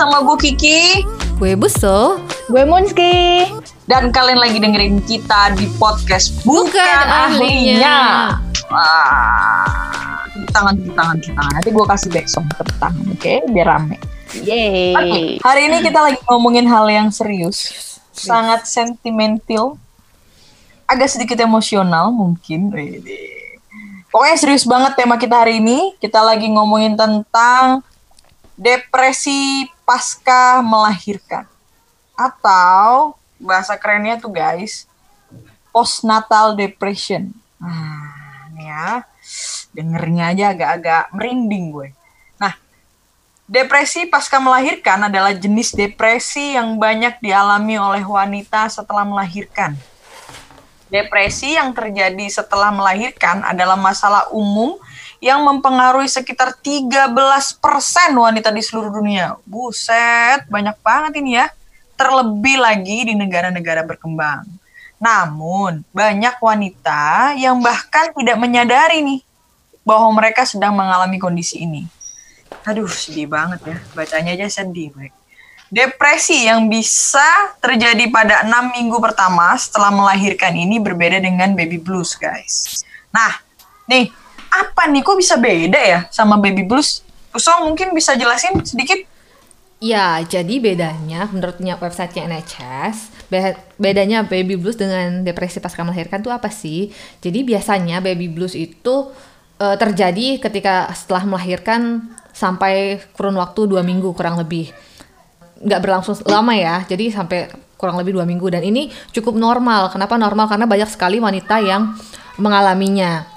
sama gue Kiki Gue Buso. Gue Munski. dan kalian lagi dengerin kita di podcast bukan, Bukan ahlinya. ahlinya. Wah, tangan, tepuk tangan, tepuk tangan. Nanti gue kasih back song tepuk tangan, oke? Biar rame. Yeay. Oke, hari ini kita lagi ngomongin hal yang serius, sangat sentimental, agak sedikit emosional mungkin. Pokoknya serius banget tema kita hari ini. Kita lagi ngomongin tentang depresi pasca melahirkan. Atau bahasa kerennya tuh guys, postnatal depression. Nah. Dengernya aja agak-agak merinding gue. Nah, depresi pasca melahirkan adalah jenis depresi yang banyak dialami oleh wanita setelah melahirkan. Depresi yang terjadi setelah melahirkan adalah masalah umum yang mempengaruhi sekitar 13% wanita di seluruh dunia. Buset, banyak banget ini ya. Terlebih lagi di negara-negara berkembang. Namun, banyak wanita yang bahkan tidak menyadari nih bahwa mereka sedang mengalami kondisi ini. Aduh, sedih banget ya. Bacanya aja sedih, Bre. Depresi yang bisa terjadi pada enam minggu pertama setelah melahirkan ini berbeda dengan baby blues, guys. Nah, nih, apa nih kok bisa beda ya sama baby blues? Usong mungkin bisa jelasin sedikit? Ya, jadi bedanya menurutnya websitenya NHS, be- bedanya baby blues dengan depresi pasca melahirkan tuh apa sih? Jadi biasanya baby blues itu eh, terjadi ketika setelah melahirkan sampai kurun waktu dua minggu kurang lebih. Nggak berlangsung lama ya, jadi sampai kurang lebih dua minggu. Dan ini cukup normal. Kenapa normal? Karena banyak sekali wanita yang mengalaminya.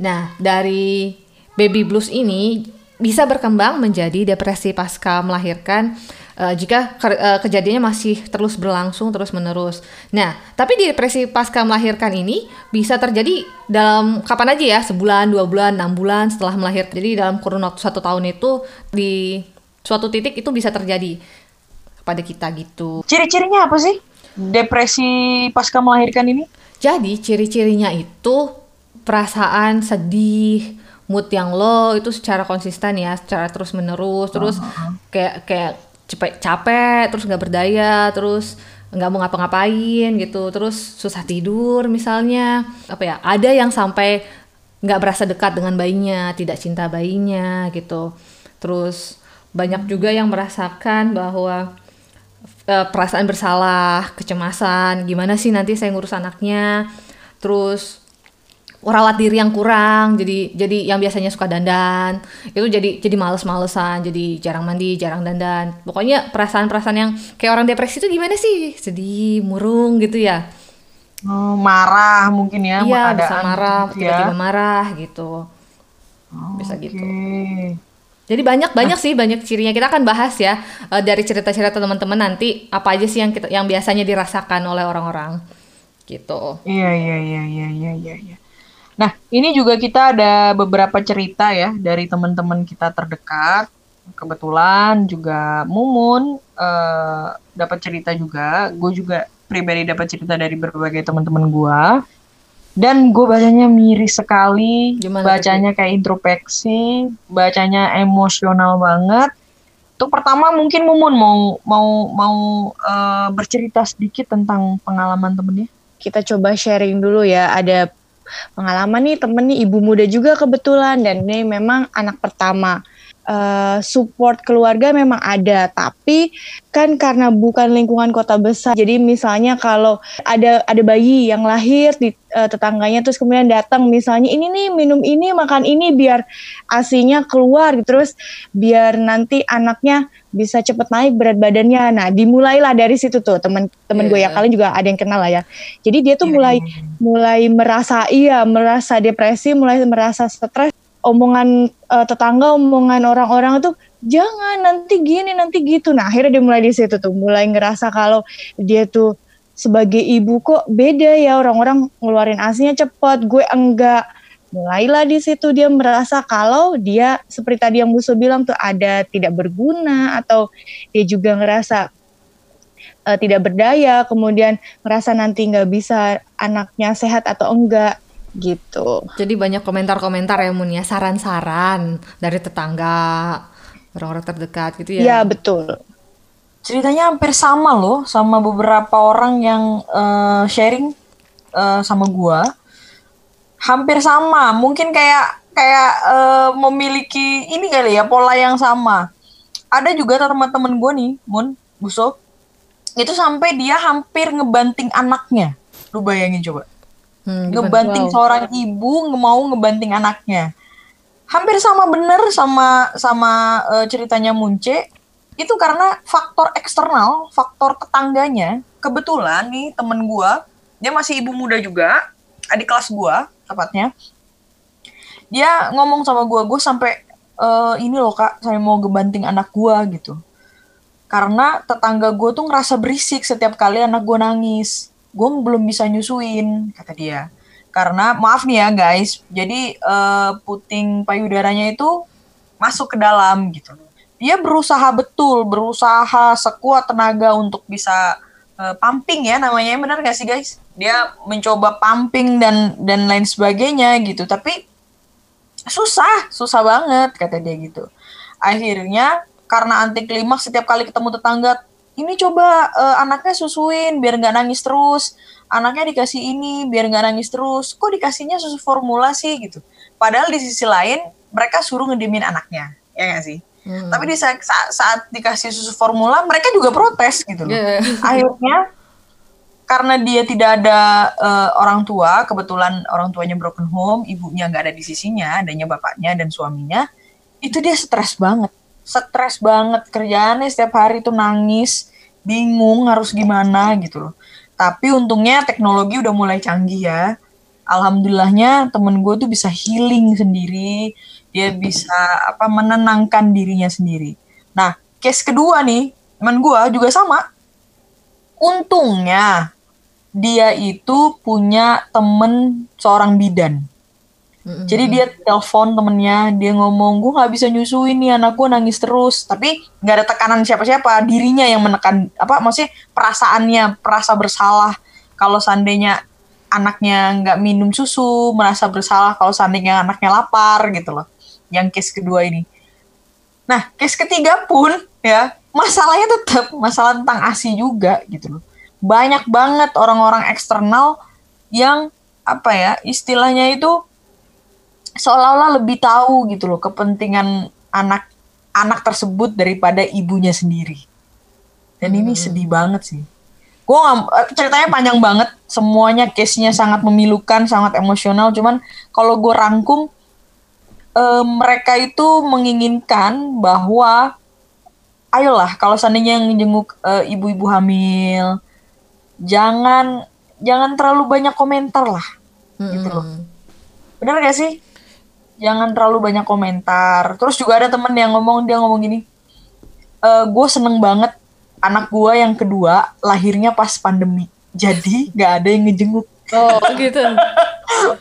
Nah, dari baby blues ini bisa berkembang menjadi depresi pasca melahirkan eh, jika ke- eh, kejadiannya masih terus berlangsung terus menerus. Nah, tapi di depresi pasca melahirkan ini bisa terjadi dalam kapan aja ya, sebulan, dua bulan, enam bulan setelah melahirkan. Jadi dalam kurun waktu satu tahun itu di suatu titik itu bisa terjadi kepada kita gitu. Ciri-cirinya apa sih? Depresi pasca melahirkan ini? Jadi ciri-cirinya itu perasaan sedih, mood yang low itu secara konsisten ya, secara terus menerus, terus kayak kayak cepet capek, terus nggak berdaya, terus nggak mau ngapa-ngapain gitu, terus susah tidur misalnya, apa ya? Ada yang sampai nggak berasa dekat dengan bayinya, tidak cinta bayinya gitu, terus banyak juga yang merasakan bahwa eh, perasaan bersalah, kecemasan, gimana sih nanti saya ngurus anaknya, terus rawat diri yang kurang, jadi jadi yang biasanya suka dandan itu jadi jadi males-malesan, jadi jarang mandi, jarang dandan. Pokoknya perasaan-perasaan yang kayak orang depresi itu gimana sih? Sedih, murung gitu ya. Oh, marah mungkin ya, iya, bisa keadaan marah, gitu ya. tiba-tiba marah gitu. Bisa Oke. gitu. Jadi banyak banyak sih banyak cirinya kita akan bahas ya eh, dari cerita-cerita teman-teman nanti apa aja sih yang kita yang biasanya dirasakan oleh orang-orang gitu. Iya, iya, iya, iya, iya, iya, iya. Nah, ini juga kita ada beberapa cerita ya dari teman-teman kita terdekat. Kebetulan juga Mumun eh, dapat cerita juga. Gue juga pribadi dapat cerita dari berbagai teman-teman gue. Dan gue bacanya miris sekali, Gimana tuh, bacanya kayak introspeksi, bacanya emosional banget. Untuk pertama mungkin Mumun mau mau mau eh, bercerita sedikit tentang pengalaman temennya. Kita coba sharing dulu ya. Ada pengalaman nih temen nih ibu muda juga kebetulan dan ini memang anak pertama. Eh, support keluarga memang ada, tapi kan karena bukan lingkungan kota besar. Jadi misalnya kalau ada ada bayi yang lahir di eh, tetangganya terus kemudian datang misalnya ini nih minum ini makan ini biar asinya keluar terus biar nanti anaknya bisa cepet naik berat badannya. Nah, dimulailah dari situ tuh teman-teman gue Iya. ya kalian juga ada yang kenal lah ya. Jadi dia tuh Iya, mulai mulai merasa iya, merasa depresi, mulai merasa stres. Omongan eh, tetangga, omongan orang-orang itu jangan nanti gini, nanti gitu. Nah, akhirnya dia mulai di situ tuh, mulai ngerasa kalau dia tuh sebagai ibu kok beda ya orang-orang ngeluarin asinya cepat, gue enggak mulailah di situ dia merasa kalau dia seperti tadi yang Buso bilang tuh ada tidak berguna atau dia juga ngerasa uh, tidak berdaya, kemudian ngerasa nanti nggak bisa anaknya sehat atau enggak gitu. Jadi banyak komentar-komentar ya Mun ya, saran-saran dari tetangga, orang-orang terdekat gitu ya. Iya, betul. Ceritanya hampir sama loh sama beberapa orang yang uh, sharing uh, sama gua hampir sama. Mungkin kayak kayak uh, memiliki ini kali ya pola yang sama. Ada juga teman-teman gue nih, Mun, Buso, itu sampai dia hampir ngebanting anaknya. Lu bayangin coba. Hmm, ngebanting wow. seorang ibu mau ngebanting anaknya. Hampir sama bener sama sama uh, ceritanya Munce. Itu karena faktor eksternal, faktor tetangganya. Kebetulan nih temen gua, dia masih ibu muda juga, adik kelas gua, tepatnya dia ngomong sama gue gue sampai e, ini loh kak saya mau gebanting anak gue gitu karena tetangga gue tuh ngerasa berisik setiap kali anak gue nangis gue belum bisa nyusuin kata dia. Karena maaf nih ya guys. Jadi uh, puting payudaranya itu masuk ke dalam gitu. Dia berusaha betul berusaha sekuat tenaga untuk bisa uh, pumping ya namanya. Benar gak sih guys? Dia mencoba pumping dan dan lain sebagainya gitu. Tapi susah susah banget kata dia gitu. Akhirnya karena anti klimaks setiap kali ketemu tetangga ini coba uh, anaknya susuin biar nggak nangis terus. Anaknya dikasih ini biar nggak nangis terus. Kok dikasihnya susu formula sih? Gitu. Padahal di sisi lain mereka suruh ngedimin anaknya. Ya nggak sih? Hmm. tapi di saat, saat dikasih susu formula mereka juga protes gitu loh. Yeah. akhirnya karena dia tidak ada uh, orang tua, kebetulan orang tuanya broken home, ibunya nggak ada di sisinya, adanya bapaknya dan suaminya, itu dia stres banget, stres banget kerjaannya setiap hari itu nangis, bingung harus gimana gitu loh. Tapi untungnya teknologi udah mulai canggih ya. Alhamdulillahnya temen gue tuh bisa healing sendiri, dia bisa apa menenangkan dirinya sendiri. Nah, case kedua nih, temen gue juga sama, untungnya dia itu punya temen seorang bidan. Mm-hmm. Jadi dia telepon temennya, dia ngomong, gue nggak bisa nyusuin nih anak gue nangis terus. Tapi nggak ada tekanan siapa-siapa, dirinya yang menekan apa, maksudnya perasaannya, perasa bersalah kalau seandainya anaknya nggak minum susu, merasa bersalah kalau seandainya anaknya lapar gitu loh. Yang case kedua ini. Nah, case ketiga pun ya masalahnya tetap masalah tentang ASI juga gitu loh. Banyak banget orang-orang eksternal yang apa ya istilahnya itu seolah-olah lebih tahu gitu loh kepentingan anak anak tersebut daripada ibunya sendiri. Dan ini hmm. sedih banget sih. Gue eh, ceritanya panjang banget, semuanya case-nya sangat memilukan, sangat emosional. Cuman kalau gue rangkum, eh, mereka itu menginginkan bahwa ayolah kalau seandainya yang jenguk uh, ibu-ibu hamil jangan jangan terlalu banyak komentar lah hmm. gitu loh benar gak sih jangan terlalu banyak komentar. Terus juga ada temen yang ngomong dia ngomong gini e, eh, gue seneng banget anak gue yang kedua lahirnya pas pandemi. Jadi nggak ada yang ngejenguk. Oh gitu.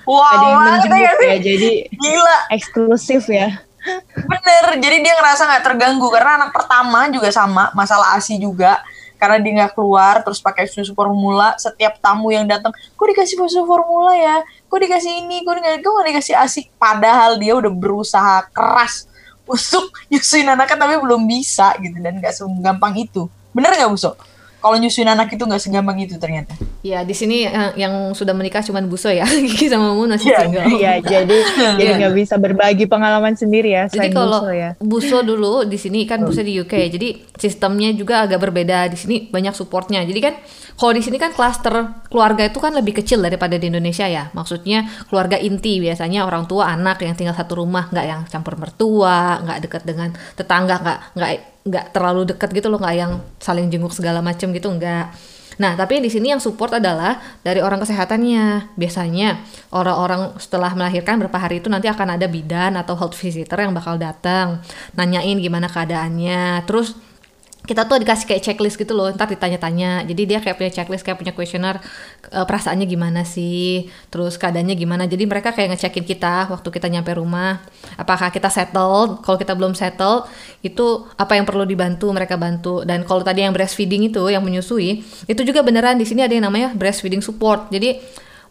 Wow ada yang menjenguk ya jadi gila. eksklusif ya. Bener, jadi dia ngerasa nggak terganggu karena anak pertama juga sama, masalah ASI juga karena dia nggak keluar terus pakai susu formula setiap tamu yang datang kok dikasih susu formula ya? Kok dikasih ini? Kok dikasih kok dikasih ASI padahal dia udah berusaha keras untuk nyusuin anaknya tapi belum bisa gitu dan nggak segampang itu. Bener nggak busuk kalau nyusuin anak itu nggak segampang itu ternyata. Ya di sini yang, yang sudah menikah cuma Buso ya, Gigi sama Mun masih yeah. single. Iya, jadi jadi iya. nggak bisa berbagi pengalaman sendiri ya. Jadi kalau Buso, ya. Buso dulu di sini kan Buso di UK, jadi sistemnya juga agak berbeda. Di sini banyak supportnya. Jadi kan kalau di sini kan klaster keluarga itu kan lebih kecil daripada di Indonesia ya. Maksudnya keluarga inti biasanya orang tua anak yang tinggal satu rumah, nggak yang campur mertua, nggak dekat dengan tetangga, nggak nggak nggak terlalu dekat gitu loh nggak yang saling jenguk segala macam gitu nggak. Nah tapi di sini yang support adalah dari orang kesehatannya. Biasanya orang-orang setelah melahirkan berapa hari itu nanti akan ada bidan atau health visitor yang bakal datang nanyain gimana keadaannya. Terus kita tuh dikasih kayak checklist gitu loh ntar ditanya-tanya. Jadi dia kayak punya checklist kayak punya kuesioner uh, perasaannya gimana sih terus keadaannya gimana. Jadi mereka kayak ngecekin kita waktu kita nyampe rumah apakah kita settle? Kalau kita belum settle itu apa yang perlu dibantu mereka bantu. Dan kalau tadi yang breastfeeding itu yang menyusui itu juga beneran di sini ada yang namanya breastfeeding support. Jadi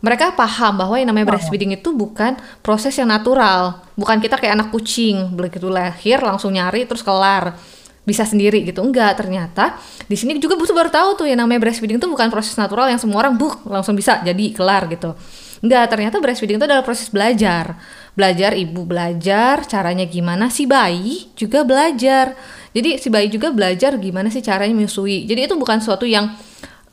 mereka paham bahwa yang namanya breastfeeding itu bukan proses yang natural. Bukan kita kayak anak kucing begitu lahir langsung nyari terus kelar bisa sendiri gitu. Enggak ternyata di sini juga butuh baru tahu tuh yang namanya breastfeeding itu bukan proses natural yang semua orang buk langsung bisa jadi kelar gitu. Enggak ternyata breastfeeding itu adalah proses belajar. Belajar ibu belajar caranya gimana si bayi juga belajar. Jadi si bayi juga belajar gimana sih caranya menyusui. Jadi itu bukan suatu yang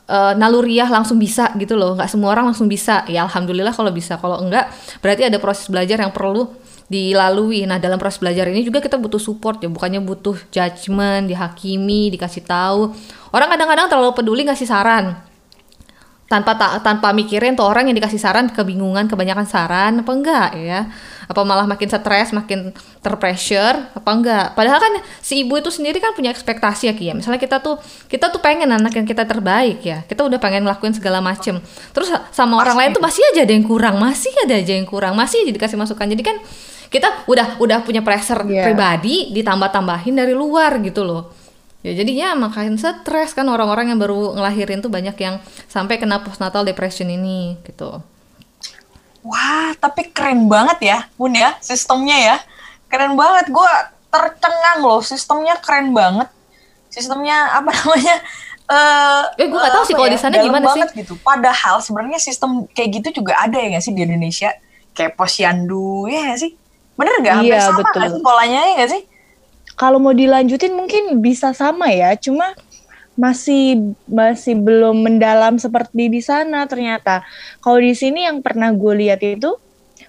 uh, naluriah langsung bisa gitu loh nggak semua orang langsung bisa ya alhamdulillah kalau bisa kalau enggak berarti ada proses belajar yang perlu dilalui. Nah, dalam proses belajar ini juga kita butuh support ya, bukannya butuh judgement, dihakimi, dikasih tahu. Orang kadang-kadang terlalu peduli ngasih saran. Tanpa ta tanpa mikirin tuh orang yang dikasih saran kebingungan kebanyakan saran apa enggak ya? Apa malah makin stres, makin terpressure apa enggak? Padahal kan si ibu itu sendiri kan punya ekspektasi ya Kia. Misalnya kita tuh kita tuh pengen anak yang kita terbaik ya. Kita udah pengen ngelakuin segala macem. Terus sama orang lain tuh masih aja ada yang kurang, masih ada aja yang kurang, masih aja dikasih masukan. Jadi kan kita udah udah punya pressure yeah. pribadi ditambah-tambahin dari luar gitu loh ya jadinya makin stres kan orang-orang yang baru ngelahirin tuh banyak yang sampai kena postnatal depression ini gitu wah tapi keren banget ya bun ya sistemnya ya keren banget gue tercengang loh sistemnya keren banget sistemnya apa namanya Uh, eh, gue gak tahu sih kalau ya, di sana gimana banget sih gitu. Padahal sebenarnya sistem kayak gitu juga ada ya gak sih di Indonesia? Kayak posyandu ya gak sih? Bener gak? Hampir iya, sama betul. sih polanya ya gak sih? Kalau mau dilanjutin mungkin bisa sama ya, cuma masih masih belum mendalam seperti di sana ternyata. Kalau di sini yang pernah gue lihat itu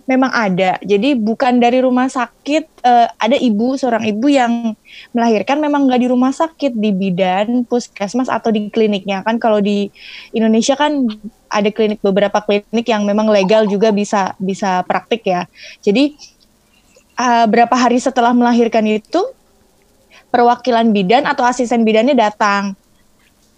memang ada. Jadi bukan dari rumah sakit, uh, ada ibu seorang ibu yang melahirkan memang nggak di rumah sakit, di bidan, puskesmas atau di kliniknya kan. Kalau di Indonesia kan ada klinik beberapa klinik yang memang legal juga bisa bisa praktik ya. Jadi uh, berapa hari setelah melahirkan itu perwakilan bidan atau asisten bidannya datang.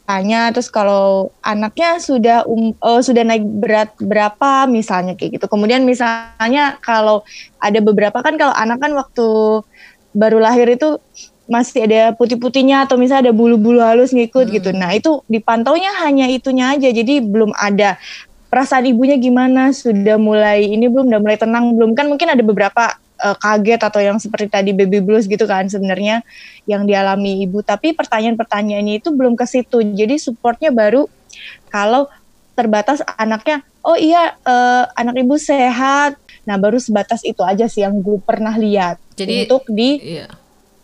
Tanya terus kalau anaknya sudah um, uh, sudah naik berat berapa misalnya kayak gitu. Kemudian misalnya kalau ada beberapa kan kalau anak kan waktu baru lahir itu masih ada putih-putihnya atau misalnya ada bulu-bulu halus ngikut hmm. gitu. Nah itu dipantaunya hanya itunya aja. Jadi belum ada perasaan ibunya gimana sudah mulai ini belum udah mulai tenang belum. Kan mungkin ada beberapa uh, kaget atau yang seperti tadi baby blues gitu kan sebenarnya yang dialami ibu tapi pertanyaan-pertanyaannya itu belum ke situ jadi supportnya baru kalau terbatas anaknya oh iya uh, anak ibu sehat nah baru sebatas itu aja sih yang gue pernah lihat jadi untuk di iya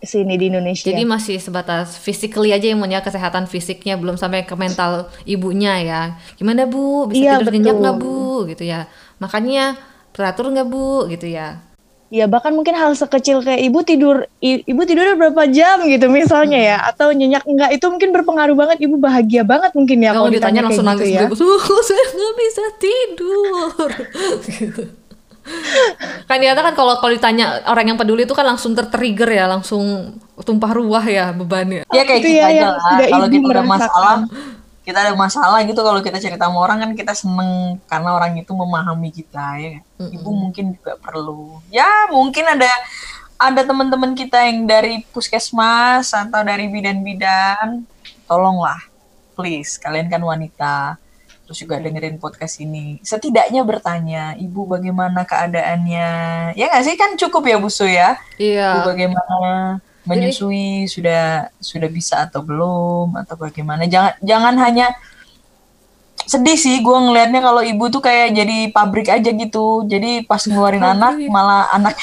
sini di Indonesia. Jadi masih sebatas physically aja yang punya kesehatan fisiknya belum sampai ke mental ibunya ya. Gimana Bu? Bisa iya, tidur nyenyak nggak Bu? Gitu ya. Makanya teratur nggak Bu? Gitu ya ya bahkan mungkin hal sekecil kayak ibu tidur ibu tidurnya berapa jam gitu misalnya ya hmm. atau nyenyak enggak itu mungkin berpengaruh banget ibu bahagia banget mungkin ya kalau ditanya, ditanya langsung nangis gitu ya. Uh, saya nggak bisa tidur. Kan dia kan kalau kalau ditanya orang yang peduli itu kan langsung tertrigger ya langsung tumpah ruah ya bebannya. Ya kayak gitu ya, aja lah kalau kita udah masalah kita ada masalah gitu kalau kita cerita sama orang kan kita seneng karena orang itu memahami kita ya mm-hmm. ibu mungkin juga perlu. Ya mungkin ada ada teman-teman kita yang dari puskesmas atau dari bidan-bidan tolonglah please kalian kan wanita terus juga dengerin podcast ini. Setidaknya bertanya ibu bagaimana keadaannya? Ya nggak sih? Kan cukup ya busu ya? Iya. Ibu bagaimana menyusui Jadi, sudah sudah bisa atau belum atau bagaimana. Jangan jangan hanya sedih sih gue ngelihatnya kalau ibu tuh kayak jadi pabrik aja gitu. Jadi pas ngeluarin anak malah anak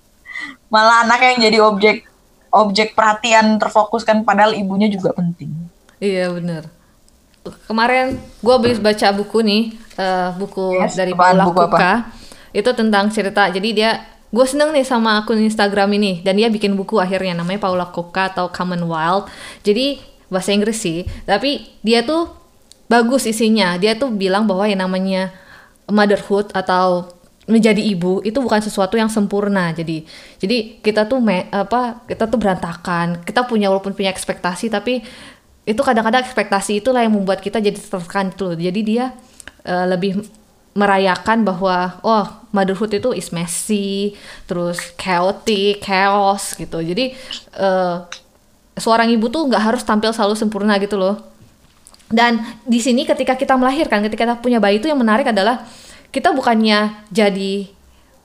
malah anak yang jadi objek objek perhatian terfokuskan padahal ibunya juga penting. Iya bener. Kemarin gue habis baca buku nih uh, buku yes, dari Paula Kuka. Itu tentang cerita jadi dia gue seneng nih sama akun Instagram ini dan dia bikin buku akhirnya namanya Paula Coca atau Common Wild jadi bahasa Inggris sih tapi dia tuh bagus isinya dia tuh bilang bahwa yang namanya motherhood atau menjadi ibu itu bukan sesuatu yang sempurna. Jadi jadi kita tuh me, apa kita tuh berantakan. Kita punya walaupun punya ekspektasi tapi itu kadang-kadang ekspektasi itulah yang membuat kita jadi tertekan itu loh. Jadi dia uh, lebih merayakan bahwa oh motherhood itu is messy, terus chaotic, chaos gitu. Jadi uh, seorang ibu tuh nggak harus tampil selalu sempurna gitu loh. Dan di sini ketika kita melahirkan, ketika kita punya bayi itu yang menarik adalah kita bukannya jadi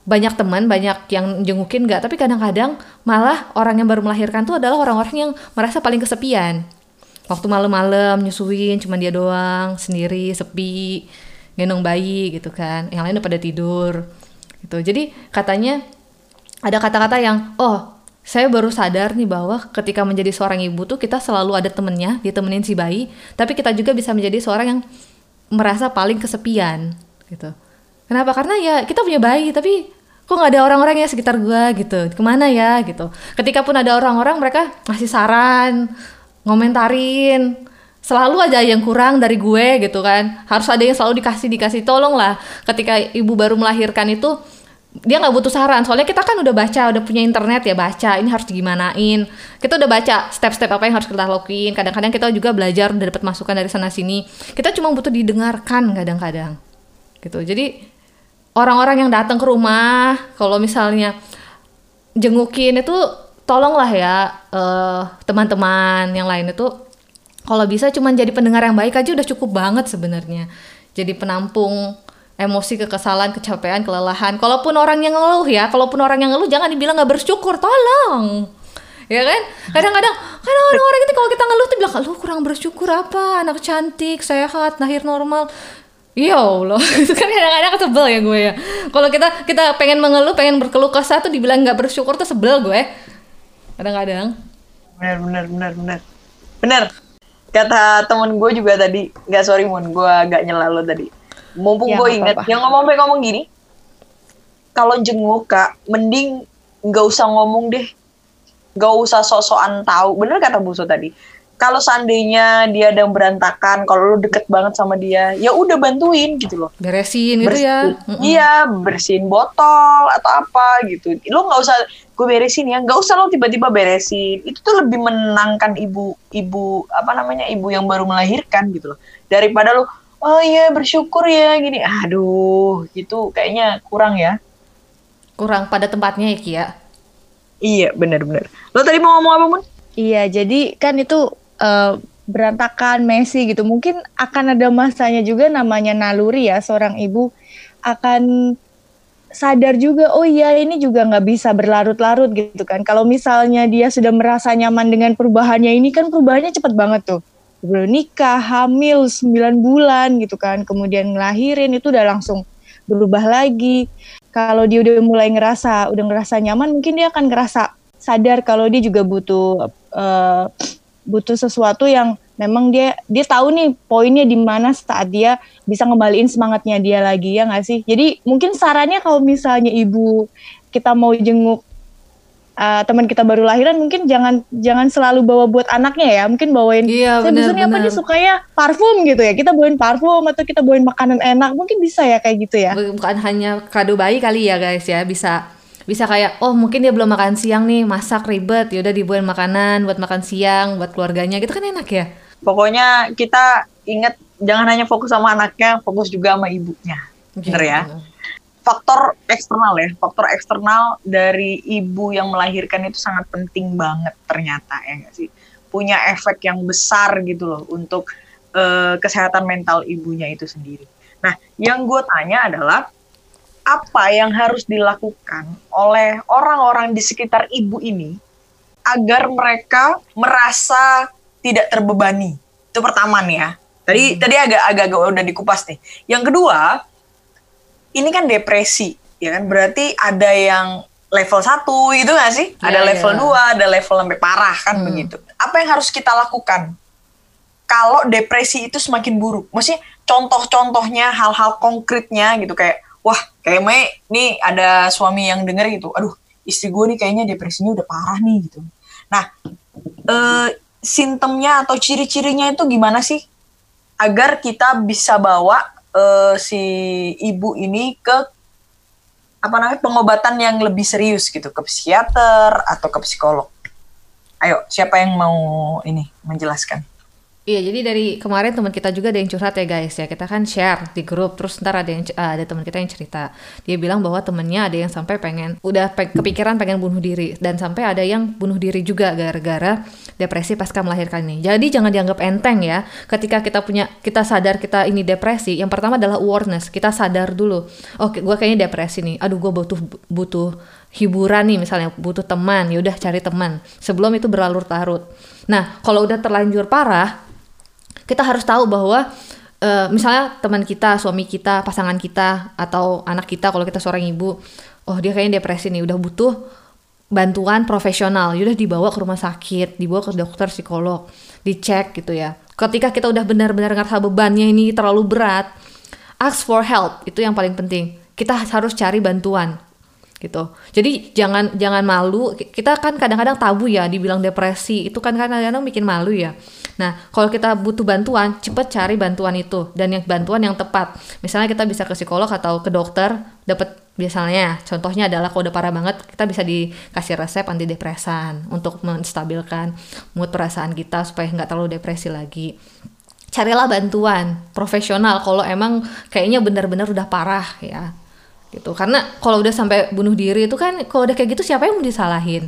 banyak teman, banyak yang jengukin nggak, tapi kadang-kadang malah orang yang baru melahirkan tuh adalah orang-orang yang merasa paling kesepian. Waktu malam-malam nyusuin cuma dia doang, sendiri, sepi, gendong bayi gitu kan. Yang lain udah pada tidur. Gitu. Jadi katanya ada kata-kata yang oh, saya baru sadar nih bahwa ketika menjadi seorang ibu tuh kita selalu ada temennya, ditemenin si bayi, tapi kita juga bisa menjadi seorang yang merasa paling kesepian gitu Kenapa? Karena ya kita punya bayi tapi kok nggak ada orang-orang yang sekitar gue gitu. Ke mana ya gitu. Ketika pun ada orang-orang mereka ngasih saran, ngomentarin. Selalu aja yang kurang dari gue gitu kan. Harus ada yang selalu dikasih dikasih tolong lah. Ketika ibu baru melahirkan itu dia nggak butuh saran. Soalnya kita kan udah baca udah punya internet ya baca ini harus digimanain. Kita udah baca step-step apa yang harus kita lakuin. Kadang-kadang kita juga belajar udah dapat masukan dari sana sini. Kita cuma butuh didengarkan kadang-kadang gitu. Jadi orang-orang yang datang ke rumah kalau misalnya jengukin itu tolonglah ya uh, teman-teman yang lain itu kalau bisa cuma jadi pendengar yang baik aja udah cukup banget sebenarnya jadi penampung emosi kekesalan kecapean kelelahan kalaupun orang yang ngeluh ya kalaupun orang yang ngeluh jangan dibilang nggak bersyukur tolong ya kan kadang-kadang kadang orang-orang itu kalau kita ngeluh tuh bilang lu kurang bersyukur apa anak cantik sehat lahir normal Iya Allah, itu kan kadang-kadang sebel ya gue ya. Kalau kita kita pengen mengeluh, pengen berkeluh kesah tuh dibilang nggak bersyukur tuh sebel gue. Kadang-kadang. Bener bener bener bener. Bener. Kata temen gue juga tadi, nggak sorry mon, gue agak nyela lo tadi. Mumpung ya, gue inget, apa -apa. yang ngomong ngomong gini, kalau jenguk kak, mending nggak usah ngomong deh, nggak usah sok-sokan tahu. Bener kata Buso tadi kalau seandainya dia ada yang berantakan, kalau lu deket banget sama dia, ya udah bantuin gitu loh. Beresin gitu ya. Iya, bersihin botol atau apa gitu. Lu nggak usah gue beresin ya, nggak usah lo tiba-tiba beresin. Itu tuh lebih menenangkan ibu, ibu apa namanya ibu yang baru melahirkan gitu loh. Daripada lu, oh iya bersyukur ya gini, aduh gitu kayaknya kurang ya. Kurang pada tempatnya ya Kia. Iya benar-benar. Lo tadi mau ngomong apa Mun? Iya, jadi kan itu uh, berantakan Messi gitu. Mungkin akan ada masanya juga namanya naluri ya seorang ibu akan sadar juga oh iya ini juga nggak bisa berlarut-larut gitu kan. Kalau misalnya dia sudah merasa nyaman dengan perubahannya ini kan perubahannya cepat banget tuh. Belum nikah hamil 9 bulan gitu kan. Kemudian ngelahirin itu udah langsung berubah lagi. Kalau dia udah mulai ngerasa udah ngerasa nyaman mungkin dia akan ngerasa sadar kalau dia juga butuh uh, butuh sesuatu yang memang dia dia tahu nih poinnya di mana saat dia bisa ngembaliin semangatnya dia lagi ya nggak sih? Jadi mungkin sarannya kalau misalnya ibu kita mau jenguk uh, teman kita baru lahiran mungkin jangan jangan selalu bawa buat anaknya ya. Mungkin bawain iya, saya biasanya apa dia sukanya parfum gitu ya. Kita bawain parfum atau kita bawain makanan enak mungkin bisa ya kayak gitu ya. Bukan hanya kado bayi kali ya guys ya. Bisa bisa kayak oh mungkin dia belum makan siang nih masak ribet ya udah dibuat makanan buat makan siang buat keluarganya. Gitu kan enak ya? Pokoknya kita ingat jangan hanya fokus sama anaknya fokus juga sama ibunya. Okay. bener ya? Faktor eksternal ya faktor eksternal dari ibu yang melahirkan itu sangat penting banget ternyata ya gak sih? Punya efek yang besar gitu loh untuk uh, kesehatan mental ibunya itu sendiri. Nah yang gue tanya adalah apa yang harus dilakukan oleh orang-orang di sekitar ibu ini agar mereka merasa tidak terbebani. Itu pertama nih ya. Tadi hmm. tadi agak agak udah dikupas nih. Yang kedua, ini kan depresi, ya kan? Berarti ada yang level 1 itu gak sih? Ya, ada level ya. 2, ada level sampai parah kan hmm. begitu. Apa yang harus kita lakukan? Kalau depresi itu semakin buruk. Maksudnya contoh-contohnya hal-hal konkretnya gitu kayak wah kayak Mei nih ada suami yang denger gitu aduh istri gue nih kayaknya depresinya udah parah nih gitu nah eh, simptomnya atau ciri-cirinya itu gimana sih agar kita bisa bawa eh, si ibu ini ke apa namanya pengobatan yang lebih serius gitu ke psikiater atau ke psikolog. Ayo, siapa yang mau ini menjelaskan? Iya, jadi dari kemarin teman kita juga ada yang curhat ya guys ya. Kita kan share di grup, terus ntar ada yang uh, ada teman kita yang cerita. Dia bilang bahwa temennya ada yang sampai pengen udah pe kepikiran pengen bunuh diri dan sampai ada yang bunuh diri juga gara-gara depresi pasca melahirkan ini. Jadi jangan dianggap enteng ya. Ketika kita punya kita sadar kita ini depresi, yang pertama adalah awareness. Kita sadar dulu. Oke, gue kayaknya depresi nih. Aduh, gue butuh butuh hiburan nih misalnya butuh teman ya udah cari teman sebelum itu berlarut-larut nah kalau udah terlanjur parah kita harus tahu bahwa uh, misalnya teman kita, suami kita, pasangan kita atau anak kita kalau kita seorang ibu, oh dia kayaknya depresi nih, udah butuh bantuan profesional, udah dibawa ke rumah sakit, dibawa ke dokter psikolog, dicek gitu ya. Ketika kita udah benar-benar ngerasa bebannya ini terlalu berat, ask for help itu yang paling penting. Kita harus cari bantuan gitu. Jadi jangan jangan malu. Kita kan kadang-kadang tabu ya dibilang depresi. Itu kan kadang-kadang bikin malu ya. Nah, kalau kita butuh bantuan, cepet cari bantuan itu dan yang bantuan yang tepat. Misalnya kita bisa ke psikolog atau ke dokter, dapat biasanya contohnya adalah kalau udah parah banget kita bisa dikasih resep antidepresan untuk menstabilkan mood perasaan kita supaya nggak terlalu depresi lagi carilah bantuan profesional kalau emang kayaknya benar-benar udah parah ya gitu. Karena kalau udah sampai bunuh diri itu kan kalau udah kayak gitu siapa yang mau disalahin?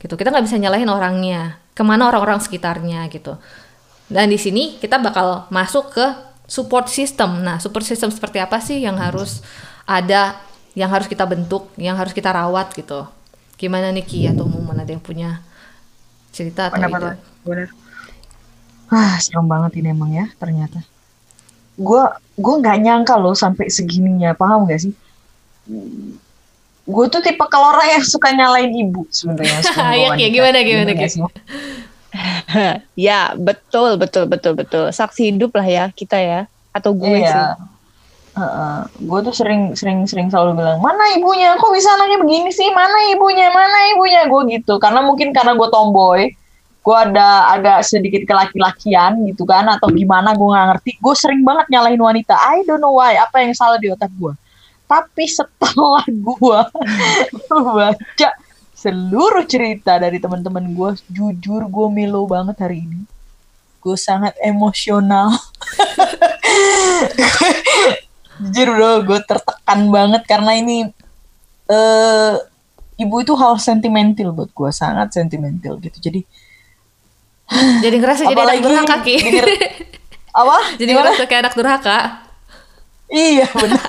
Gitu. Kita nggak bisa nyalahin orangnya. Ke mana orang-orang sekitarnya gitu. Dan di sini kita bakal masuk ke support system. Nah support system seperti apa sih yang harus ada yang harus kita bentuk yang harus kita rawat gitu? Gimana nih Ki? Atau Mumun ada yang punya cerita atau Benar, benar. Ah, serem banget ini emang ya ternyata. Gue gue nggak nyangka loh sampai segininya, paham gak sih? Gue tuh tipe kalau orang yang suka nyalain ibu sebenarnya. Iya, ya gimana gimana gitu. ya betul betul betul betul. Saksi hidup lah ya kita ya. Atau gue iya. sih. Uh, uh, gue tuh sering sering sering selalu bilang mana ibunya? Kok bisa anaknya begini sih? Mana ibunya? Mana ibunya? Gue gitu. Karena mungkin karena gue tomboy gue ada agak sedikit kelaki-lakian gitu kan atau gimana gue nggak ngerti gue sering banget nyalahin wanita. I don't know why. Apa yang salah di otak gue tapi setelah gue baca seluruh cerita dari teman-teman gue, jujur gue melo banget hari ini. Gue sangat emosional. jujur bro, gue tertekan banget karena ini uh, ibu itu hal sentimental buat gue, sangat sentimental gitu. Jadi jadi ngerasa jadi anak durhaka ki. apa? Jadi ngerasa kayak anak durhaka. Iya benar.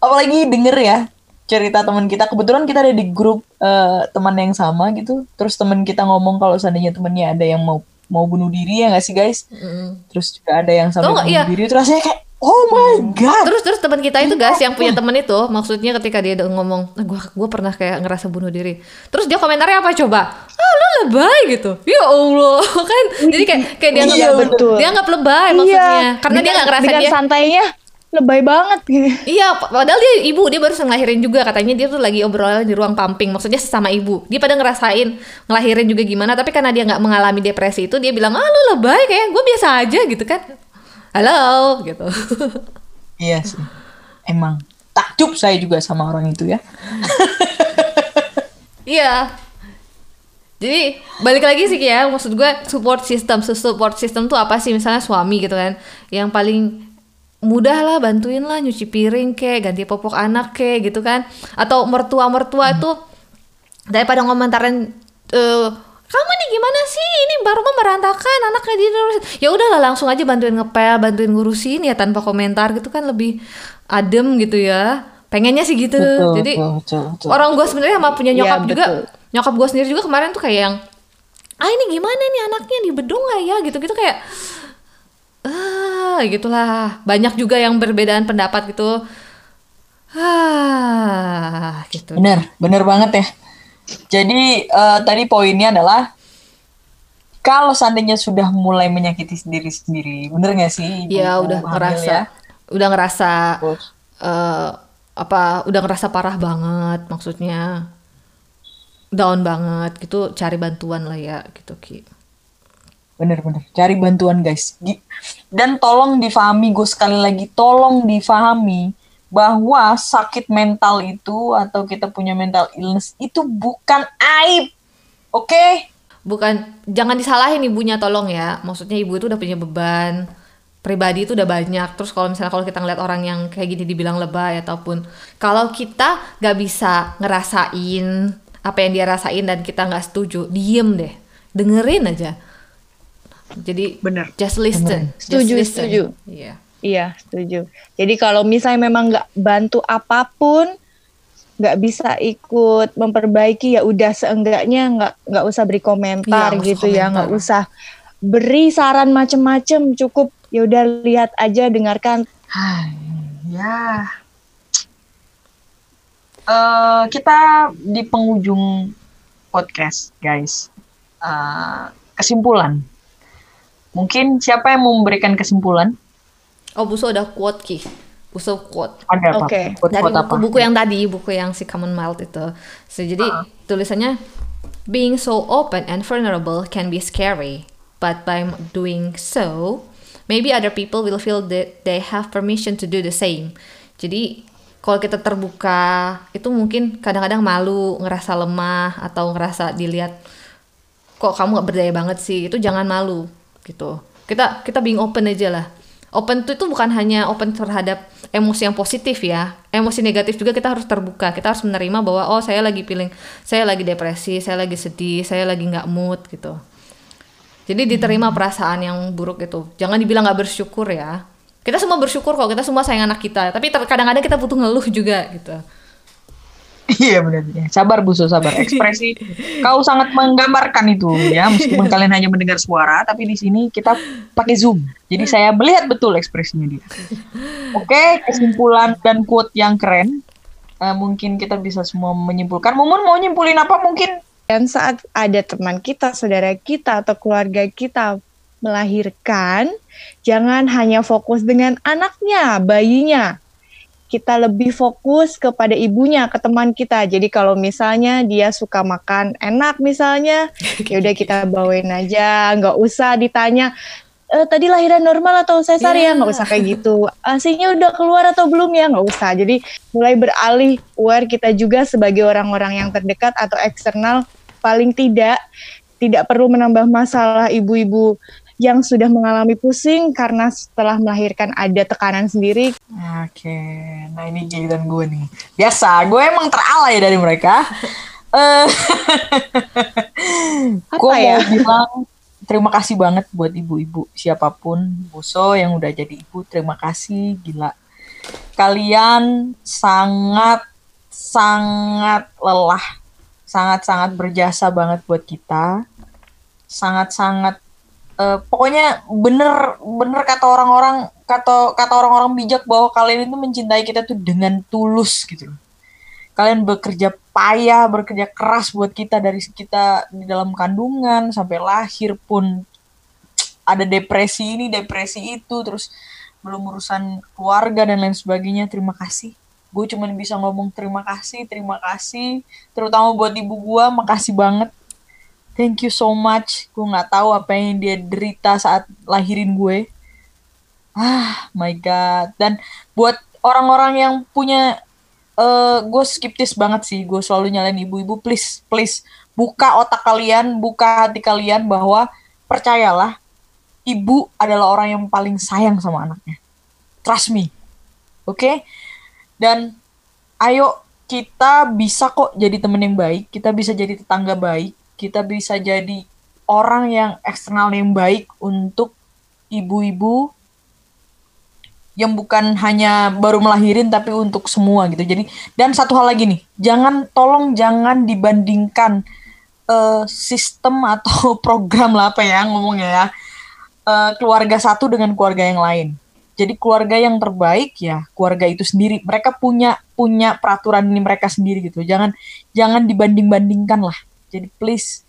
Apalagi denger ya cerita teman kita. Kebetulan kita ada di grup uh, teman yang sama gitu. Terus teman kita ngomong kalau seandainya temennya ada yang mau mau bunuh diri ya nggak sih guys? Mm. terus juga ada yang sampai bunuh iya. diri. Terus rasanya kayak oh my god terus terus teman kita itu guys yang punya teman itu maksudnya ketika dia ngomong nah, gue gue pernah kayak ngerasa bunuh diri terus dia komentarnya apa coba ah lu lebay gitu ya allah kan jadi kayak kayak dia iya, nggak betul. dia nggak lebay iya. maksudnya karena dengan, dia nggak ngerasa dia santainya lebay banget gitu. Iya, padahal dia ibu, dia baru ngelahirin juga katanya dia tuh lagi obrolan di ruang pumping, maksudnya sesama ibu. Dia pada ngerasain ngelahirin juga gimana, tapi karena dia nggak mengalami depresi itu, dia bilang ah lu lebay kayak gue biasa aja gitu kan. Halo gitu. Iya sih, emang takjub saya juga sama orang itu ya. iya. Jadi balik lagi sih ya, maksud gue support system, support system tuh apa sih? Misalnya suami gitu kan, yang paling mudah lah bantuin lah nyuci piring ke ganti popok anak ke gitu kan atau mertua mertua hmm. itu daripada ngomentarin uh, kamu nih gimana sih? Ini baru mau merantakan anaknya di ya udahlah langsung aja bantuin ngepel bantuin ngurusin ya tanpa komentar gitu kan lebih adem gitu ya. Pengennya sih gitu. Betul, jadi betul, betul, orang gue sebenarnya sama punya nyokap ya, juga betul. nyokap gue sendiri juga kemarin tuh kayak yang ah ini gimana nih anaknya? Di bedung nggak ya? Gitu gitu kayak ah gitulah. Banyak juga yang berbedaan pendapat gitu. Ah gitu. Bener bener banget ya jadi uh, tadi poinnya adalah kalau seandainya sudah mulai menyakiti sendiri sendiri bener gak sih ya udah ngerasa ya? udah ngerasa uh, apa udah ngerasa parah banget maksudnya down banget gitu cari bantuan lah ya gitu ki Bener-bener. Cari bantuan guys. Dan tolong difahami, gue sekali lagi tolong difahami bahwa sakit mental itu atau kita punya mental illness itu bukan aib. Oke? bukan jangan disalahin ibunya tolong ya maksudnya ibu itu udah punya beban pribadi itu udah banyak terus kalau misalnya kalau kita ngeliat orang yang kayak gini dibilang lebay ataupun kalau kita nggak bisa ngerasain apa yang dia rasain dan kita nggak setuju diem deh dengerin aja jadi Bener. just listen just Setuju, listen. setuju. Iya. Iya, setuju. Jadi kalau misalnya memang nggak bantu apa pun, nggak bisa ikut memperbaiki ya udah seenggaknya nggak nggak usah beri komentar usah gitu ya, nggak komentar. usah beri saran macem-macem, cukup ya udah lihat aja, dengarkan. Hai, ya. Eh, kita di penghujung podcast, guys. Eh, kesimpulan. Mungkin siapa yang mau memberikan kesimpulan? Oh Buso udah quote ki Buso quote Ada? Oke. Quote- dari quote apa? buku-buku yang tadi buku yang si Common Mild itu so, jadi Ah. tulisannya being so open and vulnerable can be scary but by doing so maybe other people will feel that they have permission to do the same jadi kalau kita terbuka itu mungkin kadang-kadang malu ngerasa lemah atau ngerasa dilihat kok kamu gak berdaya banget sih itu jangan malu gitu kita kita being open aja lah open itu, itu bukan hanya open terhadap emosi yang positif ya. Emosi negatif juga kita harus terbuka. Kita harus menerima bahwa oh saya lagi feeling saya lagi depresi saya lagi sedih saya lagi nggak mood gitu. Jadi diterima perasaan yang buruk itu. Jangan dibilang nggak bersyukur ya. Kita semua bersyukur kok. Kita semua sayang anak kita. Tapi kadang-kadang kita butuh ngeluh juga gitu Iya benar. Sabar Buso, sabar. Ekspresi kau sangat menggambarkan itu ya, meskipun kalian hanya mendengar suara, tapi di sini kita pakai zoom. Jadi saya melihat betul ekspresinya dia. Oke, kesimpulan dan quote yang keren. Eh, mungkin kita bisa semua menyimpulkan. Mumun mau nyimpulin apa mungkin? Dan saat ada teman kita, saudara kita, atau keluarga kita melahirkan, jangan hanya fokus dengan anaknya, bayinya. Kita lebih fokus kepada ibunya, ke teman kita. Jadi kalau misalnya dia suka makan enak misalnya, ya udah kita bawain aja, nggak usah ditanya. "Eh, tadi lahiran normal atau sesar ya Iya. nggak usah kayak gitu asinya udah keluar atau belum ya nggak usah jadi mulai beralih aware kita juga sebagai orang-orang yang terdekat atau eksternal paling tidak tidak perlu menambah masalah ibu-ibu yang sudah mengalami pusing karena setelah melahirkan ada tekanan sendiri. Oke, nah ini giliran gue nih. Biasa, gue emang teralay dari mereka. Eh, gue ya? mau bilang terima kasih banget buat ibu-ibu siapa pun, Buso yang udah jadi ibu, terima kasih, gila. Kalian sangat sangat lelah, sangat-sangat berjasa banget buat kita, sangat-sangat eh, pokoknya bener bener kata orang-orang kata kata orang-orang bijak bahwa kalian itu mencintai kita tuh dengan tulus gitu. Kalian bekerja payah, bekerja keras buat kita dari kita di dalam kandungan sampai lahir pun ada depresi ini, depresi itu, terus belum urusan keluarga dan lain sebagainya. Terima kasih. Gue cuman bisa ngomong terima kasih, terima kasih. Terutama buat ibu gue, makasih banget. Thank you so much. Gue nggak tahu apa yang dia derita saat lahirin gue. Ah, my God. Dan buat orang-orang yang punya, eh gue skeptis banget sih. Gue selalu nyalain ibu-ibu. Please, please. Buka otak kalian, buka hati kalian bahwa percayalah, ibu adalah orang yang paling sayang sama anaknya. Trust me. Oke? Dan ayo kita bisa kok jadi temen yang baik, kita bisa jadi tetangga baik, kita bisa jadi orang yang eksternal yang baik untuk ibu-ibu yang bukan hanya baru melahirin tapi untuk semua gitu. Jadi dan satu hal lagi nih, jangan tolong jangan dibandingkan eh, sistem atau program lah apa ya ngomongnya ya eh, keluarga satu dengan keluarga yang lain. Jadi keluarga yang terbaik ya keluarga itu sendiri. Mereka punya punya peraturan ini mereka sendiri gitu. Jangan jangan dibanding-bandingkan lah. Jadi please,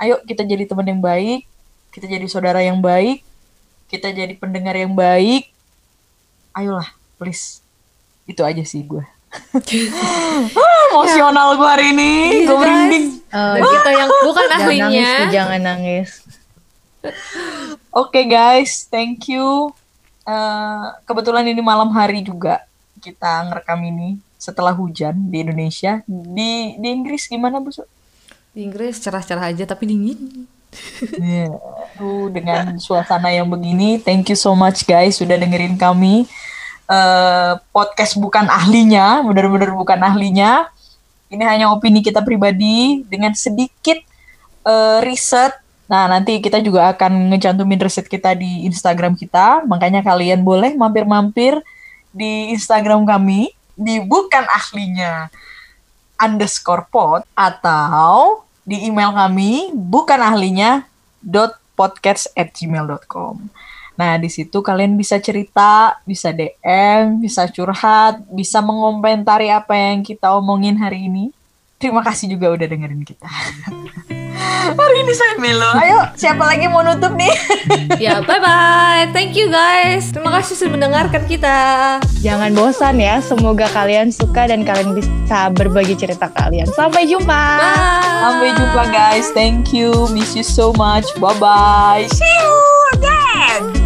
ayo kita jadi teman yang baik, kita jadi saudara yang baik, kita jadi pendengar yang baik. Ayolah, please. Itu aja sih gue. Emosional gue hari ini. Iya, gue merinding. Dan kita yang bukan jangan nangis, ahlinya jangan nangis. Oke guys, thank you. Eh, kebetulan ini malam hari juga. kita ngerekam ini setelah hujan di Indonesia. Di di Inggris gimana Bu? Di Inggris cerah-cerah aja tapi dingin. Iya. Aduh, dengan suasana yang begini, thank you so much guys sudah dengerin kami. Eh, podcast bukan ahlinya, benar-benar bukan ahlinya. Ini hanya opini kita pribadi dengan sedikit eh, riset. Nah, nanti kita juga akan ngecantumin riset kita di Instagram kita. Makanya kalian boleh mampir-mampir di Instagram kami di bukan ahlinya underscore pod atau di email kami bukan ahlinya dot podcast at gmail.com. Nah, di situ kalian bisa cerita, bisa DM, bisa curhat, bisa mengomentari apa yang kita omongin hari ini. Terima kasih juga udah dengerin kita. hari ini saya Melo. Ayo, siapa lagi mau nutup nih? ya, bye-bye. Thank you guys. Terima kasih sudah mendengarkan kita. Jangan bosan ya, semoga kalian suka dan kalian bisa berbagi cerita kalian. Sampai jumpa. Bye. Sampai jumpa guys. Thank you. Miss you so much. Bye-bye. See you again.